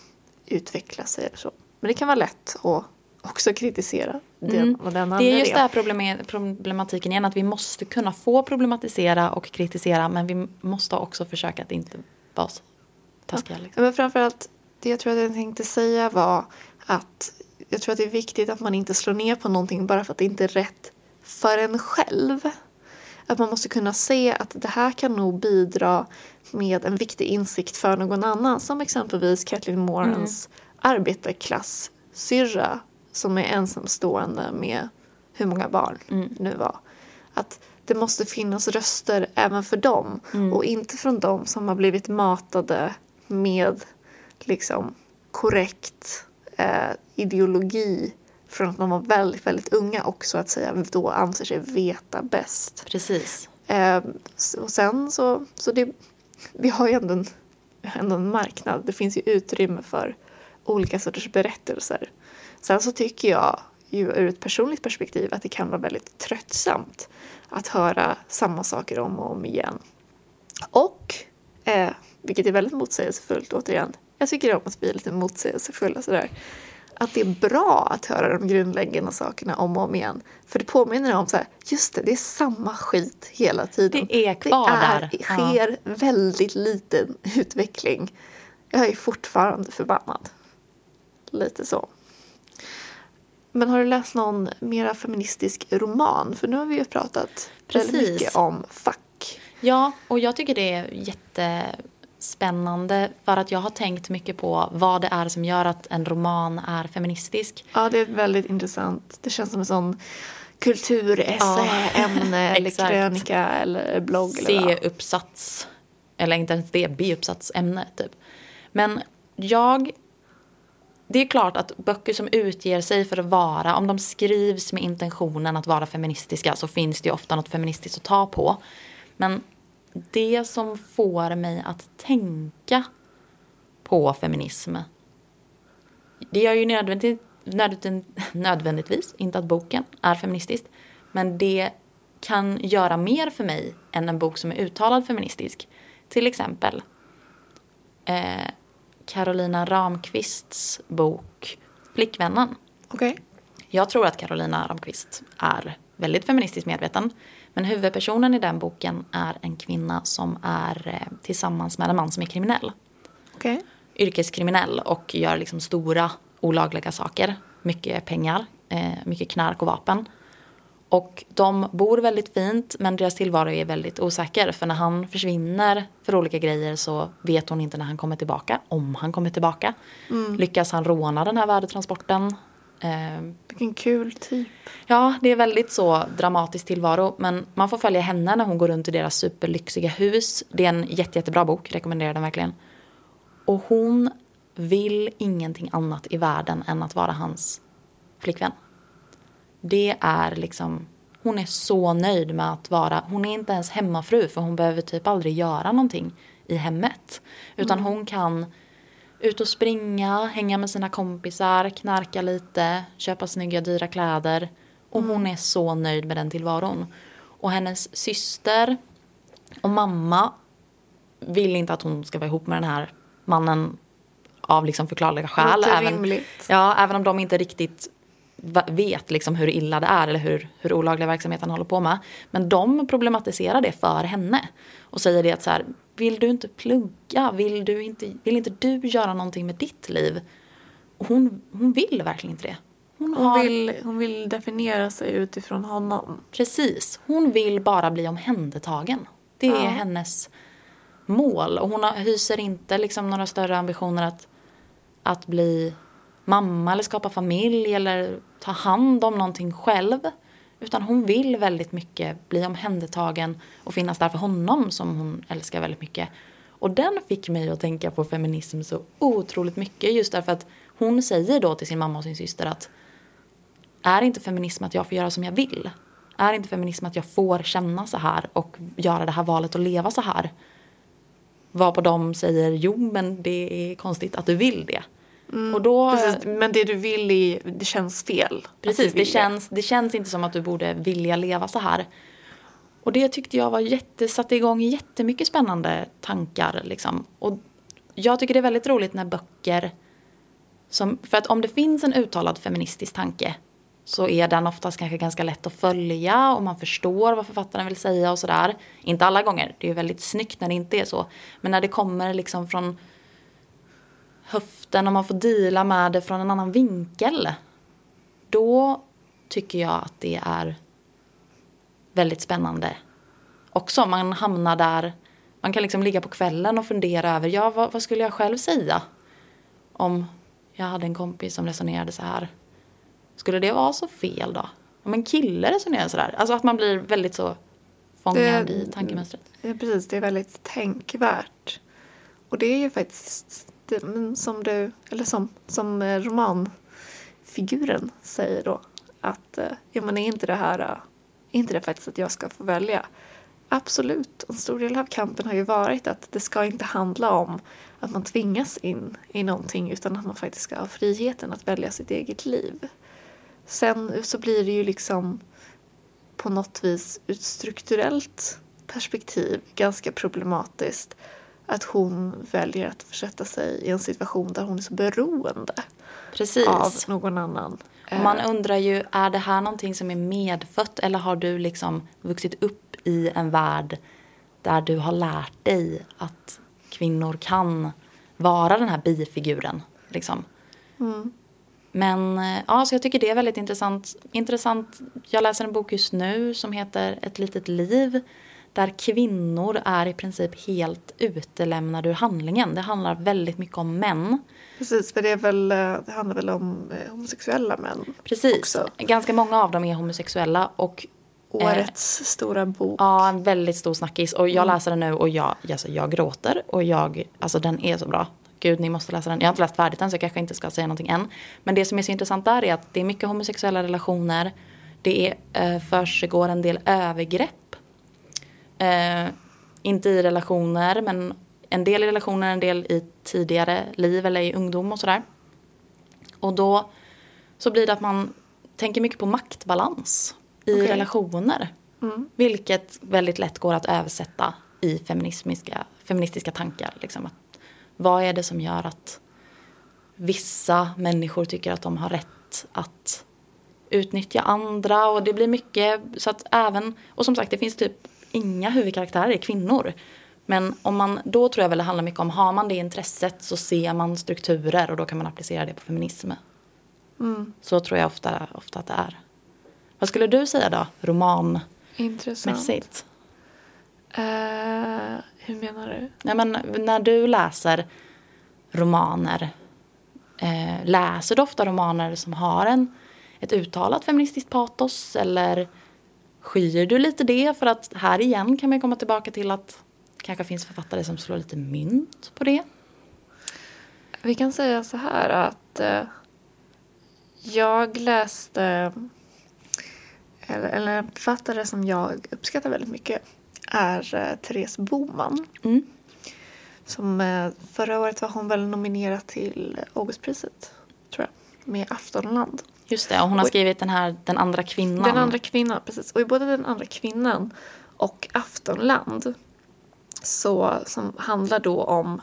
utveckla sig eller så. Men det kan vara lätt att också kritisera den Mm. och den Det är just delen. det här probleme- problematiken igen. Att vi måste kunna få problematisera och kritisera. Men vi måste också försöka att inte vara så taskiga. Liksom. Ja, Men framförallt, det jag tror att jag tänkte säga var att jag tror att det är viktigt att man inte slår ner på någonting bara för att det inte är rätt för en själv. Att man måste kunna se att det här kan nog bidra med en viktig insikt för någon annan. Som exempelvis Kathleen Morans arbetarklass-syrra som är ensamstående med hur många barn nu var. Att det måste finnas röster även för dem och inte från dem som har blivit matade med liksom korrekt eh, ideologi från att de var väldigt, väldigt unga och så att säga då anser sig veta bäst. Precis. Eh, och sen så, så det, vi har ju ändå en, ändå en marknad. Det finns ju utrymme för olika sorters berättelser. Sen så tycker jag ju ur ett personligt perspektiv att det kan vara väldigt tröttsamt att höra samma saker om och om igen. Och, eh, vilket är väldigt motsägelsefullt återigen, jag tycker om att bli lite motsägelsefulla sådär. Att det är bra att höra de grundläggande sakerna om och om igen. För det påminner om så här, just det, det är samma skit hela tiden. Det är kvar det är, där. Det sker väldigt liten utveckling. Jag är fortfarande förbannad. Lite så. Men har du läst någon mera feministisk roman? För nu har vi ju pratat väldigt Precis. mycket om fack. Ja, och jag tycker det är jättespännande för att jag har tänkt mycket på vad det är som gör att en roman är feministisk. Ja, det är väldigt intressant. Det känns som en sån kulturessä, ämne eller krönika eller blogg. Eller. C-uppsats, eller inte ens det, B-uppsatsämne typ. Men jag, det är klart att böcker som utger sig för att vara, om de skrivs med intentionen att vara feministiska så finns det ju ofta något feministiskt att ta på. Men det som får mig att tänka på feminism det gör ju nödvändigt, nödvändigt, nödvändigtvis inte att boken är feministisk. Men det kan göra mer för mig än en bok som är uttalad feministisk. Till exempel eh, Carolina Ramqvists bok Flickvännen. Okej. Jag tror att Carolina Ramqvist är väldigt feministiskt medveten. Men huvudpersonen i den boken är en kvinna som är eh, tillsammans med en man som är kriminell. Okej. Yrkeskriminell och gör liksom stora olagliga saker. Mycket pengar, eh, mycket knark och vapen. Och de bor väldigt fint men deras tillvaro är väldigt osäker. För när han försvinner för olika grejer så vet hon inte när han kommer tillbaka. Om han kommer tillbaka. Lyckas han råna den här värdetransporten? Eh, Vilken kul typ. Ja, det är väldigt så dramatisk tillvaro. Men man får följa henne när hon går runt i deras superlyxiga hus. Det är en jätte, jättebra bok, rekommenderar den verkligen. Och hon vill ingenting annat i världen än att vara hans flickvän. Det är liksom, hon är så nöjd med att vara, hon är inte ens hemmafru för hon behöver typ aldrig göra någonting i hemmet. Utan hon kan ut och springa, hänga med sina kompisar, knarka lite, köpa snygga dyra kläder. Och hon är så nöjd med den tillvaron. Och hennes syster och mamma vill inte att hon ska vara ihop med den här mannen av liksom förklarliga skäl. Även, ja, även om de inte riktigt vet liksom hur illa det är eller hur, hur olagliga verksamheten håller på med. Men de problematiserar det för henne. Och säger det att så här, vill du inte plugga? Vill, du inte, vill inte du göra någonting med ditt liv? Och hon, hon vill verkligen inte det. Hon, Hon har, vill, hon vill definiera sig utifrån honom. Precis. Hon vill bara bli omhändertagen. Det är Ja. hennes mål. Och hon har, hyser inte liksom några större ambitioner att, att bli mamma eller skapa familj eller ta hand om någonting själv. Utan hon vill väldigt mycket bli omhändertagen och finnas där för honom som hon älskar väldigt mycket. Och den fick mig att tänka på feminism så otroligt mycket just därför att hon säger då till sin mamma och sin syster att är inte feminism att jag får göra som jag vill? Är inte feminism att jag får känna så här och göra det här valet och leva så här? Varpå de säger jo men det är konstigt att du vill det och då, Precis, men det du vill är, det känns fel. Precis, det känns, det känns inte som att du borde vilja leva så här. Och det tyckte jag var jätte, satte igång jättemycket spännande tankar. Liksom. Och jag tycker det är väldigt roligt när böcker... Som, för att om det finns en uttalad feministisk tanke så är den oftast kanske ganska lätt att följa och man förstår vad författaren vill säga och sådär. Inte alla gånger, det är väldigt snyggt när det inte är så. Men när det kommer liksom från höften och man får deala med det från en annan vinkel. Då tycker jag att det är väldigt spännande. Också man hamnar där, man kan liksom ligga på kvällen och fundera över, ja vad, vad skulle jag själv säga? Om jag hade en kompis som resonerade så här. Skulle det vara så fel då? Om en kille resonerar så där. Alltså att man blir väldigt så fångad Det- i tankemönstret. Ja, precis. Det är väldigt tänkvärt. Och det är ju faktiskt det, eh, men som du, eller som, som eh, romanfiguren säger då. Att eh, ja, men är inte det här, är inte det faktiskt att jag ska få välja? Absolut. En stor del av kampen har ju varit att det ska inte handla om att man tvingas in i någonting utan att man faktiskt ska ha friheten att välja sitt eget liv. Sen så blir det ju liksom på något vis ur ett strukturellt perspektiv ganska problematiskt att hon väljer att försätta sig i en situation där hon är så beroende Precis. av någon annan. Och man undrar ju, är det här någonting som är medfött eller har du liksom vuxit upp i en värld där du har lärt dig att kvinnor kan vara den här bifiguren? Liksom. mm, Men eh, ja, så jag tycker det är väldigt intressant. intressant. Jag läser en bok just nu som heter Ett litet liv. Där kvinnor är i princip helt utelämnade ur handlingen. Det handlar väldigt mycket om män. Precis, för det, är väl, eh, det handlar väl om eh, homosexuella män. Precis. Också. Ganska många av dem är homosexuella. Och Årets stora bok. Ja, en väldigt stor snackis. Och jag läser den nu och jag, alltså, jag gråter. Och jag, alltså den är så bra. Gud, ni måste läsa den. Jag har inte läst färdigt än så jag kanske inte ska säga någonting än. Men det som är så intressant där är att det är mycket homosexuella relationer. Det är, eh, försiggår en del övergrepp. Eh, inte i relationer, men en del i relationer, en del i tidigare liv eller i ungdom och sådär. Och då så blir det att man tänker mycket på maktbalans i Okej. relationer. Mm. Vilket väldigt lätt går att översätta i feministiska, feministiska tankar. Liksom att, vad är det som gör att vissa människor tycker att de har rätt att utnyttja andra och det blir mycket så att även, och som sagt det finns typ inga huvudkaraktärer kvinnor. Men om man, då tror jag väl det handlar mycket om, har man det intresset så ser man strukturer och då kan man applicera det på feminism. Mm. Så tror jag ofta, ofta att det är. Vad skulle du säga då, romanmässigt? Intressant. Eh, hur menar du? Nej, men när du läser romaner, eh, läser du ofta romaner som har en, ett uttalat feministiskt patos eller skyr du lite det? För att här igen kan man komma tillbaka till att det kanske finns författare som slår lite mynt på det. Vi kan säga så här att eh, jag läste eller, eller en författare som jag uppskattar väldigt mycket är eh, Therese Boman. Mm. Som eh, förra året var hon väl nominerad till Augustpriset, tror jag, med Aftonland. Just det, och hon har skrivit den här Den andra kvinnan. Den andra kvinnan, precis. Och i både Den andra kvinnan och Aftonland så, som handlar då om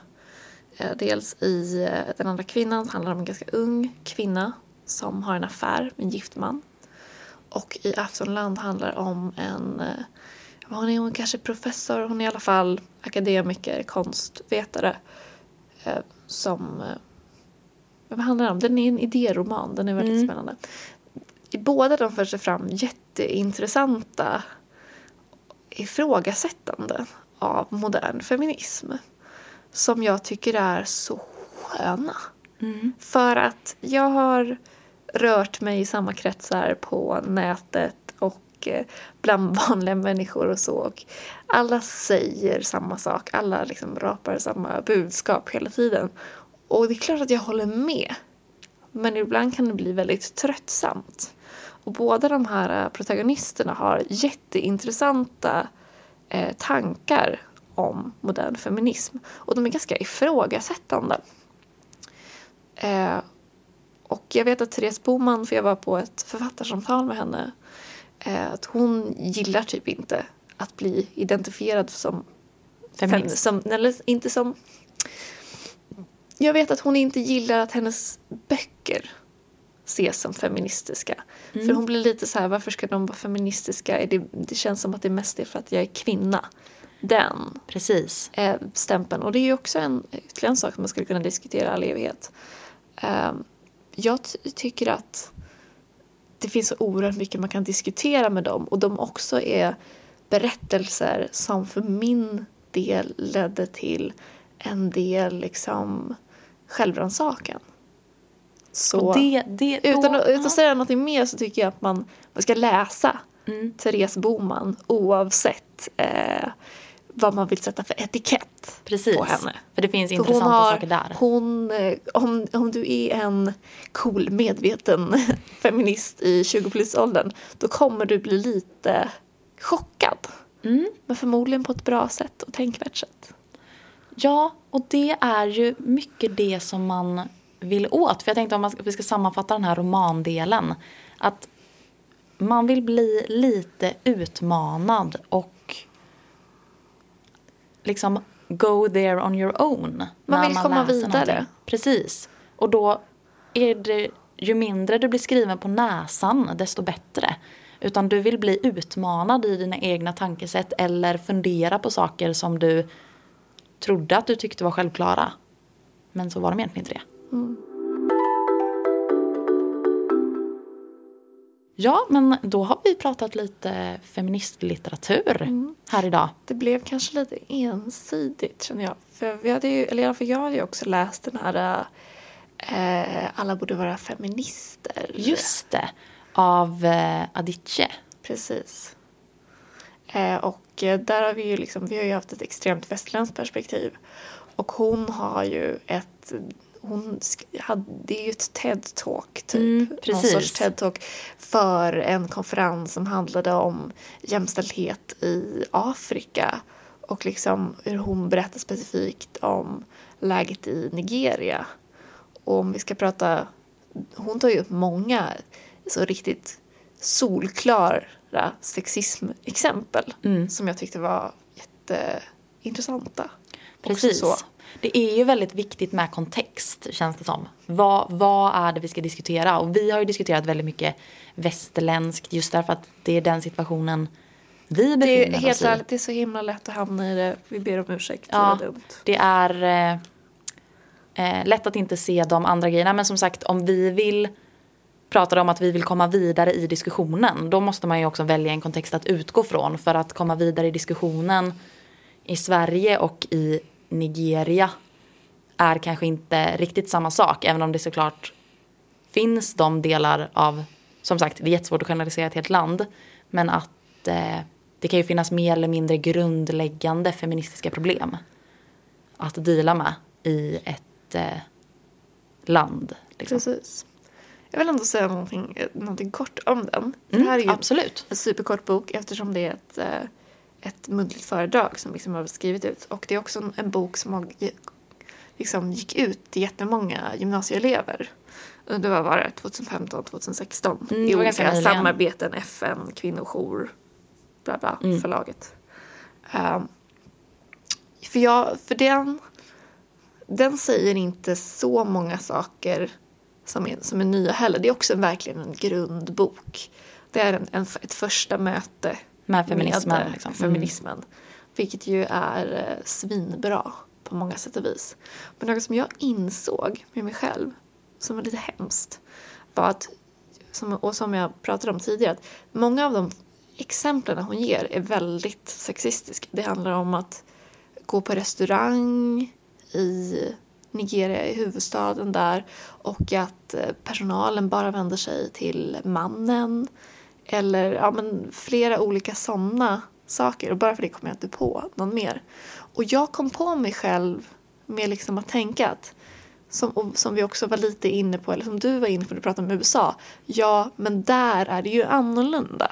eh, dels i eh, Den andra kvinnan handlar det om en ganska ung kvinna som har en affär med en gift man. Och i Aftonland handlar det om en, eh, hon är hon kanske professor, hon är i alla fall akademiker, konstvetare som vad handlar det om? Den är en idéroman, den är väldigt Mm. spännande. I båda de för sig fram jätteintressanta ifrågasättanden av modern feminism. Som jag tycker är så sköna. Mm. För att jag har rört mig i samma kretsar på nätet och eh, bland vanliga människor och så. Och alla säger samma sak, alla liksom rapar samma budskap hela tiden. Och det är klart att jag håller med. Men ibland kan det bli väldigt tröttsamt. Och båda de här eh, protagonisterna har jätteintressanta eh, tankar om modern feminism. Och de är ganska ifrågasättande. Eh, och jag vet att Therese Boman, för jag var på ett författarsamtal med henne, eh, att hon gillar typ inte att bli identifierad som Feminist. Fem, som, eller inte som... Jag vet att hon inte gillar att hennes böcker ses som feministiska. Mm. För hon blir lite så här, varför ska de vara feministiska? Det, det känns som att det mest är för att jag är kvinna. Den Precis. eh, stämpeln. Och det är också en, ytterligare en sak som man skulle kunna diskutera all evighet. Eh, jag ty- tycker att det finns så oerhört mycket man kan diskutera med dem och de också är berättelser som för min del ledde till en del liksom självrannsakan. Så det, det, utan, att, utan att säga någonting mer så tycker jag att man, man ska läsa Mm. Therese Boman oavsett eh, vad man vill sätta för etikett Precis. på henne. För det finns För intressanta har, saker där. Hon, eh, om, om du är en cool, medveten feminist i 20-plus-åldern då kommer du bli lite chockad. Mm. Men förmodligen på ett bra sätt och tänkvärt sätt. Ja, och det är ju mycket det som man vill åt. För jag tänkte om man ska, vi ska sammanfatta den här romandelen. Att man vill bli lite utmanad och liksom go there on your own. Man vill komma läser vidare. någonting. Precis. Och då är det ju mindre du blir skriven på näsan desto bättre. Utan du vill bli utmanad i dina egna tankesätt eller fundera på saker som du trodde att du tyckte var självklara. Men så var de egentligen inte det. Ja, men då har vi pratat lite feministlitteratur här idag. Det blev kanske lite ensidigt känner jag. För vi hade ju, eller i alla fall jag hade ju också läst den här eh, Alla borde vara feminister. Just det, av eh, Adichie. Precis. Eh, och eh, där har vi ju liksom, vi har ju haft ett extremt västerländskt perspektiv. Och hon har ju ett, hon hade, det är ju ett TED-talk typ. Mm, Någon sorts TED-talk för en konferens som handlade om jämställdhet i Afrika. Och liksom hur hon berättar specifikt om läget i Nigeria. Och om vi ska prata, hon tar ju upp många så riktigt solklara sexismexempel Mm. som jag tyckte var jätteintressanta. Precis. Det är ju väldigt viktigt med kontext känns det som. Vad, vad är det vi ska diskutera? Och vi har ju diskuterat väldigt mycket västerländskt just därför att det är den situationen vi Det befinner är helt oss i. ärligt, det är så himla lätt att hamna i det. Vi ber om ursäkt, det Ja, dumt. det är eh, eh, lätt att inte se de andra grejerna. Men som sagt, om vi vill pratade om att vi vill komma vidare i diskussionen. Då måste man ju också välja en kontext att utgå från. För att komma vidare i diskussionen i Sverige och i Nigeria är kanske inte riktigt samma sak. Även om det såklart finns de delar av, som sagt det är jättesvårt att generalisera ett helt land. Men att eh, det kan ju finnas mer eller mindre grundläggande feministiska problem att deala med i ett eh, land. Liksom. Precis. Jag vill ändå säga någonting, eh, någonting kort om den. det här är Mm, ju absolut. en superkort bok eftersom det är ett, eh, ett muntligt föredrag som liksom har skrivit ut. Och det är också en, bok som har, liksom gick ut till jättemånga gymnasieelever under vad var det, 2015, 2016 Mm, i det olika samarbeten, FN, kvinnojour, bla bla, Mm. förlaget. Ehm, för, jag, för den, den säger inte så många saker som är, som är nya heller. Det är också verkligen en grundbok. Det är en, en, ett första möte Med feminismen. med, liksom. Mm. feminismen. Vilket ju är eh, svinbra på många sätt och vis. Men något som jag insåg med mig själv, som var lite hemskt, var att, som, och som jag pratade om tidigare, att många av de exemplen hon ger är väldigt sexistiska. Det handlar om att gå på restaurang i Nigeria, är huvudstaden där och att eh, personalen bara vänder sig till mannen eller ja, men flera olika sådana saker och bara för det kommer jag inte på någon mer. Och jag kom på mig själv med liksom att tänka att som, som vi också var lite inne på, eller som du var inne på när du pratade om USA. Ja, men där är det ju annorlunda.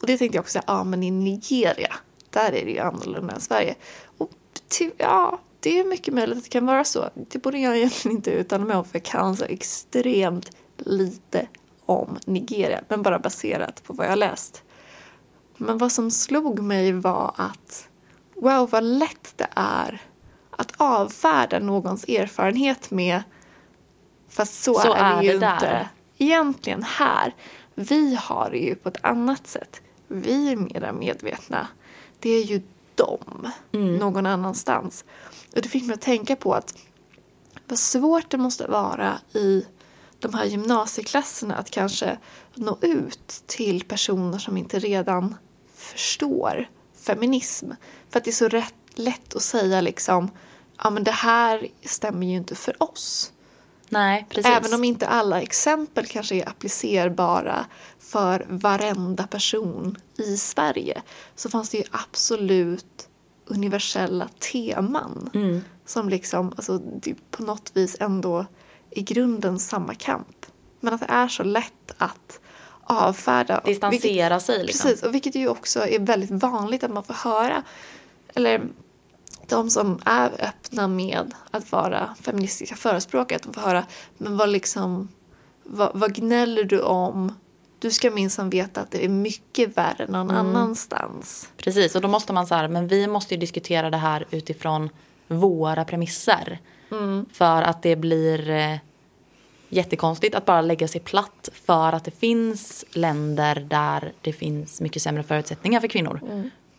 Och det tänkte jag också säga, ja men i Nigeria, där är det ju annorlunda än Sverige. Och ty, ja, det är mycket möjligt att det kan vara så. Det borde jag egentligen inte uttala mig om för jag kan så extremt lite om Nigeria, men bara baserat på vad jag läst. Men vad som slog mig var att wow vad lätt det är att avfärda någons erfarenhet med fast så, Så är, det ju är det där. inte egentligen här. Vi har det ju på ett annat sätt. Vi är mera medvetna. Det är ju dem någon annanstans. Och det fick mig att tänka på att vad svårt det måste vara i de här gymnasieklasserna att kanske nå ut till personer som inte redan förstår feminism. För att det är så rätt, lätt att säga liksom ja men det här stämmer ju inte för oss. Nej, precis. Även om inte alla exempel kanske är applicerbara för varenda person i Sverige så fanns det ju absolut universella teman Mm. som liksom, alltså det är på något vis ändå i grunden samma kamp. Men att det är så lätt att avfärda. Distansera vilket, sig liksom. Precis, och vilket ju också är väldigt vanligt att man får höra. Eller de som är öppna med att vara feministiska förespråkare, att de får höra men vad liksom, vad, vad gnäller du om? Du ska minsann veta att det är mycket värre någon Mm. annanstans. Precis, och då måste man så här, men vi måste ju diskutera det här utifrån våra premisser. För att det blir eh, jättekonstigt att bara lägga sig platt för att det finns länder där det finns mycket sämre förutsättningar för kvinnor.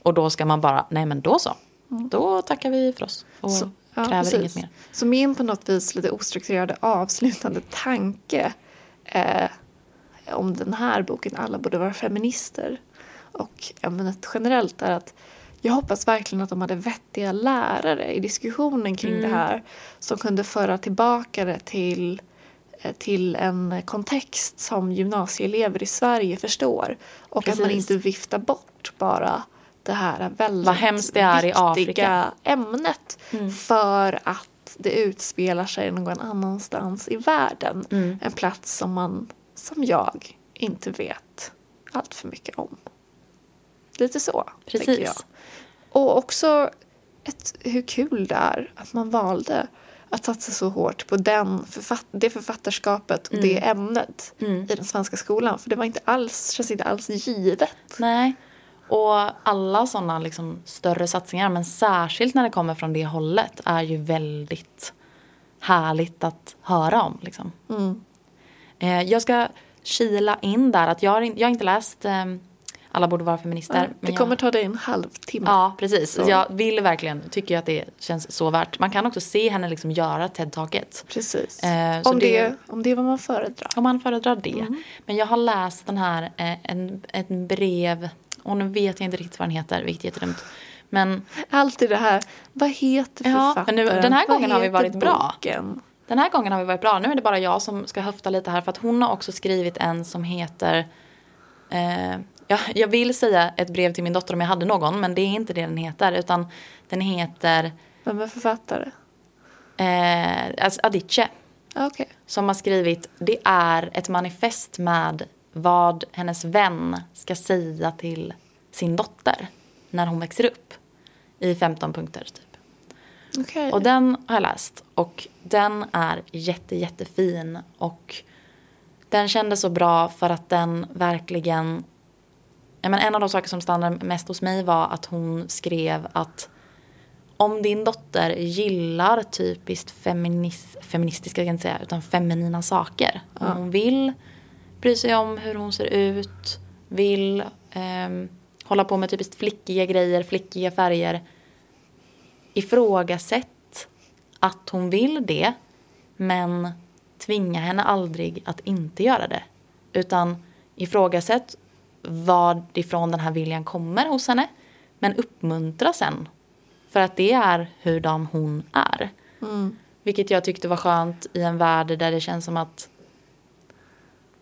Och då ska man bara, nej men då så. Då tackar vi för oss och Så- ja, kräver precis. inget mer. Så min på något vis lite ostrukturerade avslutande tanke eh, om den här boken, Alla borde vara feminister, och ämnet generellt är att jag hoppas verkligen att de hade vettiga lärare i diskussionen kring Mm. det här som kunde föra tillbaka det till eh, till en kontext som gymnasieelever i Sverige förstår. Och att man Precis. inte viftar bort bara det här väldigt Vad hemskt det är i Afrika. ämnet Mm. för att det utspelar sig någon annanstans i världen. Mm. En plats som man, som jag, inte vet allt för mycket om. Lite så, tänker jag. Precis. Och också ett, hur kul det är att man valde att satsa så hårt på den författ- det författarskapet och det ämnet Mm. i den svenska skolan. För det var inte alls, känns inte alls givet. Nej. Och alla sådana liksom större satsningar, men särskilt när det kommer från det hållet, är ju väldigt härligt att höra om. Liksom. Mm. Eh, jag ska kila in där att jag har, in, jag har inte läst eh, Alla borde vara feminister. Ja, det kommer jag, ta dig en halvtimme. Ja, precis. Så. Jag vill verkligen, tycker att det känns så värt. Man kan också se henne liksom göra TED-taket. Precis. Eh, om, det, det- om det är vad man föredrar. Om man föredrar det. Mm. Men jag har läst den här, eh, en, en brev, och nu vet jag inte riktigt vad den heter, vilket är jättedumt. Men Alltid det här, vad heter Ja, författaren? men nu- den här gången har vi varit bra. Den här gången har vi varit bra. Nu är det bara jag som ska höfta lite här för att hon har också skrivit en som heter eh, ja, jag vill säga ett brev till min dotter om jag hade någon men det är inte det den heter utan den heter Vem är författare? eh, alltså Adichie Ah, Okej. som har skrivit det är ett manifest med vad hennes vän ska säga till sin dotter när hon växer upp i 15 punkter typ. Okej. Och den har jag läst och den är jätte jättefin och den kändes så bra för att den verkligen men en av de saker som stannade mest hos mig var att hon skrev att om din dotter gillar typiskt feminis, feministiska, kan jag inte säga, utan feminina saker. Om Ja. hon vill bry sig om hur hon ser ut, vill ehm, hålla på med typiskt flickiga grejer, flickiga färger. Ifrågasätt att hon vill det, men tvinga henne aldrig att inte göra det. Utan ifrågasätt varifrån den här viljan kommer hos henne, men uppmuntra sen. För att det är hurdan hon är. Mm. Vilket jag tyckte var skönt i en värld där det känns som att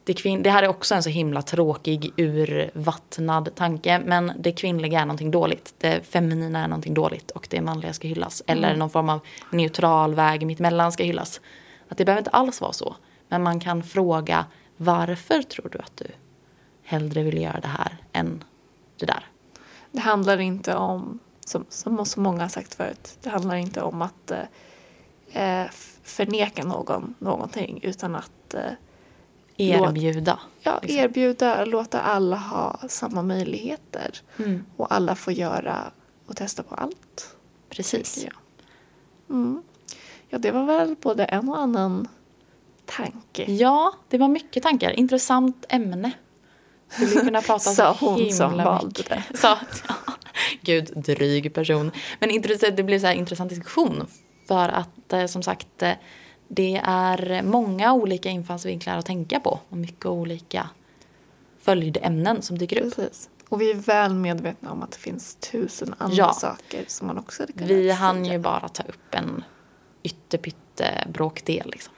det, kvin- det här är också en så himla tråkig, urvattnad tanke. Men det kvinnliga är någonting dåligt. Det feminina är någonting dåligt och det manliga ska hyllas. Eller någon form av neutral väg mittemellan ska hyllas. Att det behöver inte alls vara så. Men man kan fråga varför tror du att du hellre vill göra det här än det där? Det handlar inte om, som, som så många har sagt förut, det handlar inte om att eh, eh, förneka någon någonting utan att eh, Erbjuda. ja, Liksom. erbjuda, låta alla ha samma möjligheter. Mm, Och alla får göra och testa på allt. precis. jag. Mm. Ja, det var väl både en och annan tanke. Ja, det var mycket tankar. Intressant ämne. Skulle kunna prata Sa hon himla som valde det. Sa, ja, gud, dryg person. Men det blev så här intressant diskussion. För att eh, som sagt, eh, det är många olika infallsvinklar att tänka på. Och mycket olika följdämnen som dyker upp. Precis. Och vi är väl medvetna om att det finns tusen andra Ja. saker som man också kunnat Vi hann ju bara ta upp en ytterpytte bråkdel liksom.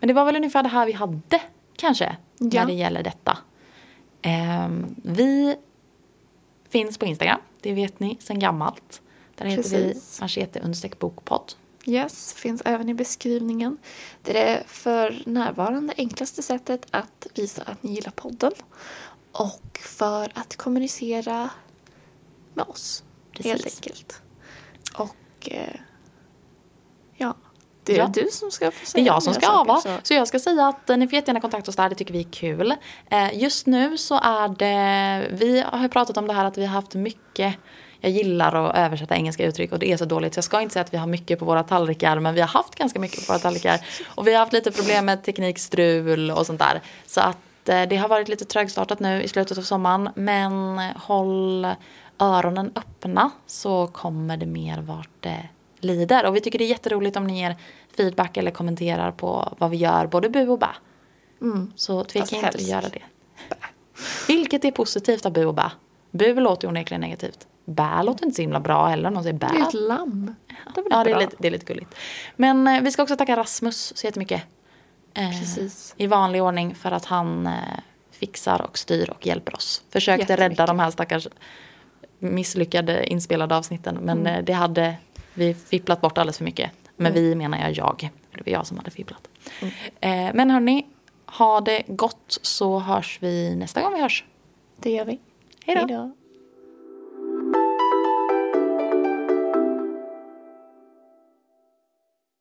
Men det var väl ungefär det här vi hade kanske Ja. när det gäller detta. Ehm, vi finns på Instagram, det vet ni sedan gammalt. Där heter Precis. vi machete bokpodd. Yes, finns även i beskrivningen. Det är det för närvarande enklaste sättet att visa att ni gillar podden. Och för att kommunicera med oss, helt Precis. enkelt. Och eh, ja, det är Ja. du som ska få Det är säga jag som ska ava. så- Så jag ska säga att eh, ni får jättegärna kontakta oss där, det tycker vi är kul. Eh, Just nu så är det, vi har pratat om det här att vi har haft mycket jag gillar att översätta engelska uttryck och det är så dåligt så jag ska inte säga att vi har mycket på våra tallrikar men vi har haft ganska mycket på våra tallrikar. Och vi har haft lite problem med teknikstrul och sånt där. Så att eh, det har varit lite trögstartat nu i slutet av sommaren men håll öronen öppna så kommer det mer vart det lider. Och vi tycker det är jätteroligt om ni ger feedback eller kommenterar på vad vi gör, både bu och bä. Mm. Så tveka Fast inte att göra det. Vilket är positivt av bu och bä. Bu låter ju onekligen negativt. Bä låter inte så himla bra heller. Någon säger bä. Det är ett lamm. Det är Ja, det är, lite, det är lite gulligt. Men eh, vi ska också tacka Rasmus så jättemycket. Eh, Precis. I vanlig ordning för att han eh, fixar och styr och hjälper oss. Försökte rädda de här stackars misslyckade inspelade avsnitten. Men Mm. eh, det hade vi fipplat bort alldeles för mycket. Med vi menar jag jag. Det var jag som hade fipplat. Mm. Eh, men hörni, ha det gott så hörs vi nästa gång vi hörs. Det gör vi. Hej då.